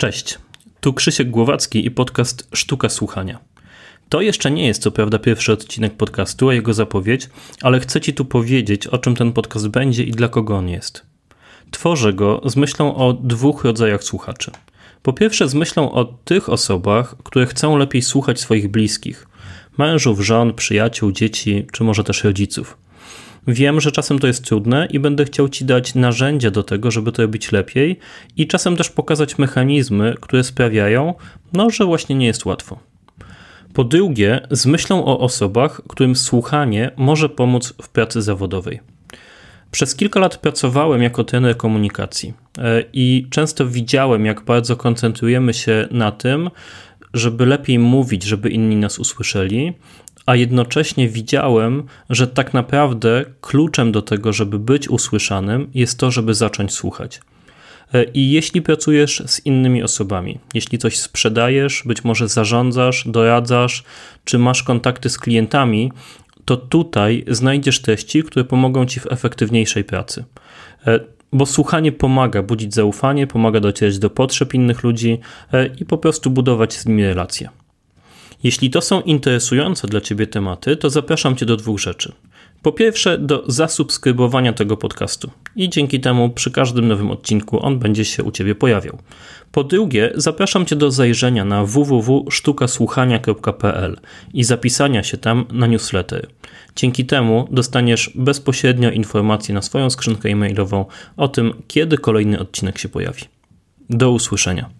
Cześć, tu Krzysiek Głowacki i podcast Sztuka Słuchania. To jeszcze nie jest co prawda pierwszy odcinek podcastu, a jego zapowiedź, ale chcę Ci tu powiedzieć, o czym ten podcast będzie i dla kogo on jest. Tworzę go z myślą o dwóch rodzajach słuchaczy. Po pierwsze, z myślą o tych osobach, które chcą lepiej słuchać swoich bliskich mężów, żon, przyjaciół, dzieci, czy może też rodziców. Wiem, że czasem to jest trudne i będę chciał Ci dać narzędzia do tego, żeby to robić lepiej i czasem też pokazać mechanizmy, które sprawiają, no, że właśnie nie jest łatwo. Po drugie, z myślą o osobach, którym słuchanie może pomóc w pracy zawodowej. Przez kilka lat pracowałem jako trener komunikacji e, i często widziałem, jak bardzo koncentrujemy się na tym, żeby lepiej mówić, żeby inni nas usłyszeli, a jednocześnie widziałem, że tak naprawdę kluczem do tego, żeby być usłyszanym, jest to, żeby zacząć słuchać. E, I jeśli pracujesz z innymi osobami, jeśli coś sprzedajesz, być może zarządzasz, doradzasz, czy masz kontakty z klientami, to tutaj znajdziesz treści, które pomogą ci w efektywniejszej pracy. E, bo słuchanie pomaga budzić zaufanie, pomaga docierać do potrzeb innych ludzi e, i po prostu budować z nimi relacje. Jeśli to są interesujące dla Ciebie tematy, to zapraszam Cię do dwóch rzeczy. Po pierwsze, do zasubskrybowania tego podcastu i dzięki temu przy każdym nowym odcinku on będzie się u Ciebie pojawiał. Po drugie, zapraszam Cię do zajrzenia na www.sztukasłuchania.pl i zapisania się tam na newsletter. Dzięki temu dostaniesz bezpośrednio informacje na swoją skrzynkę e-mailową o tym, kiedy kolejny odcinek się pojawi. Do usłyszenia.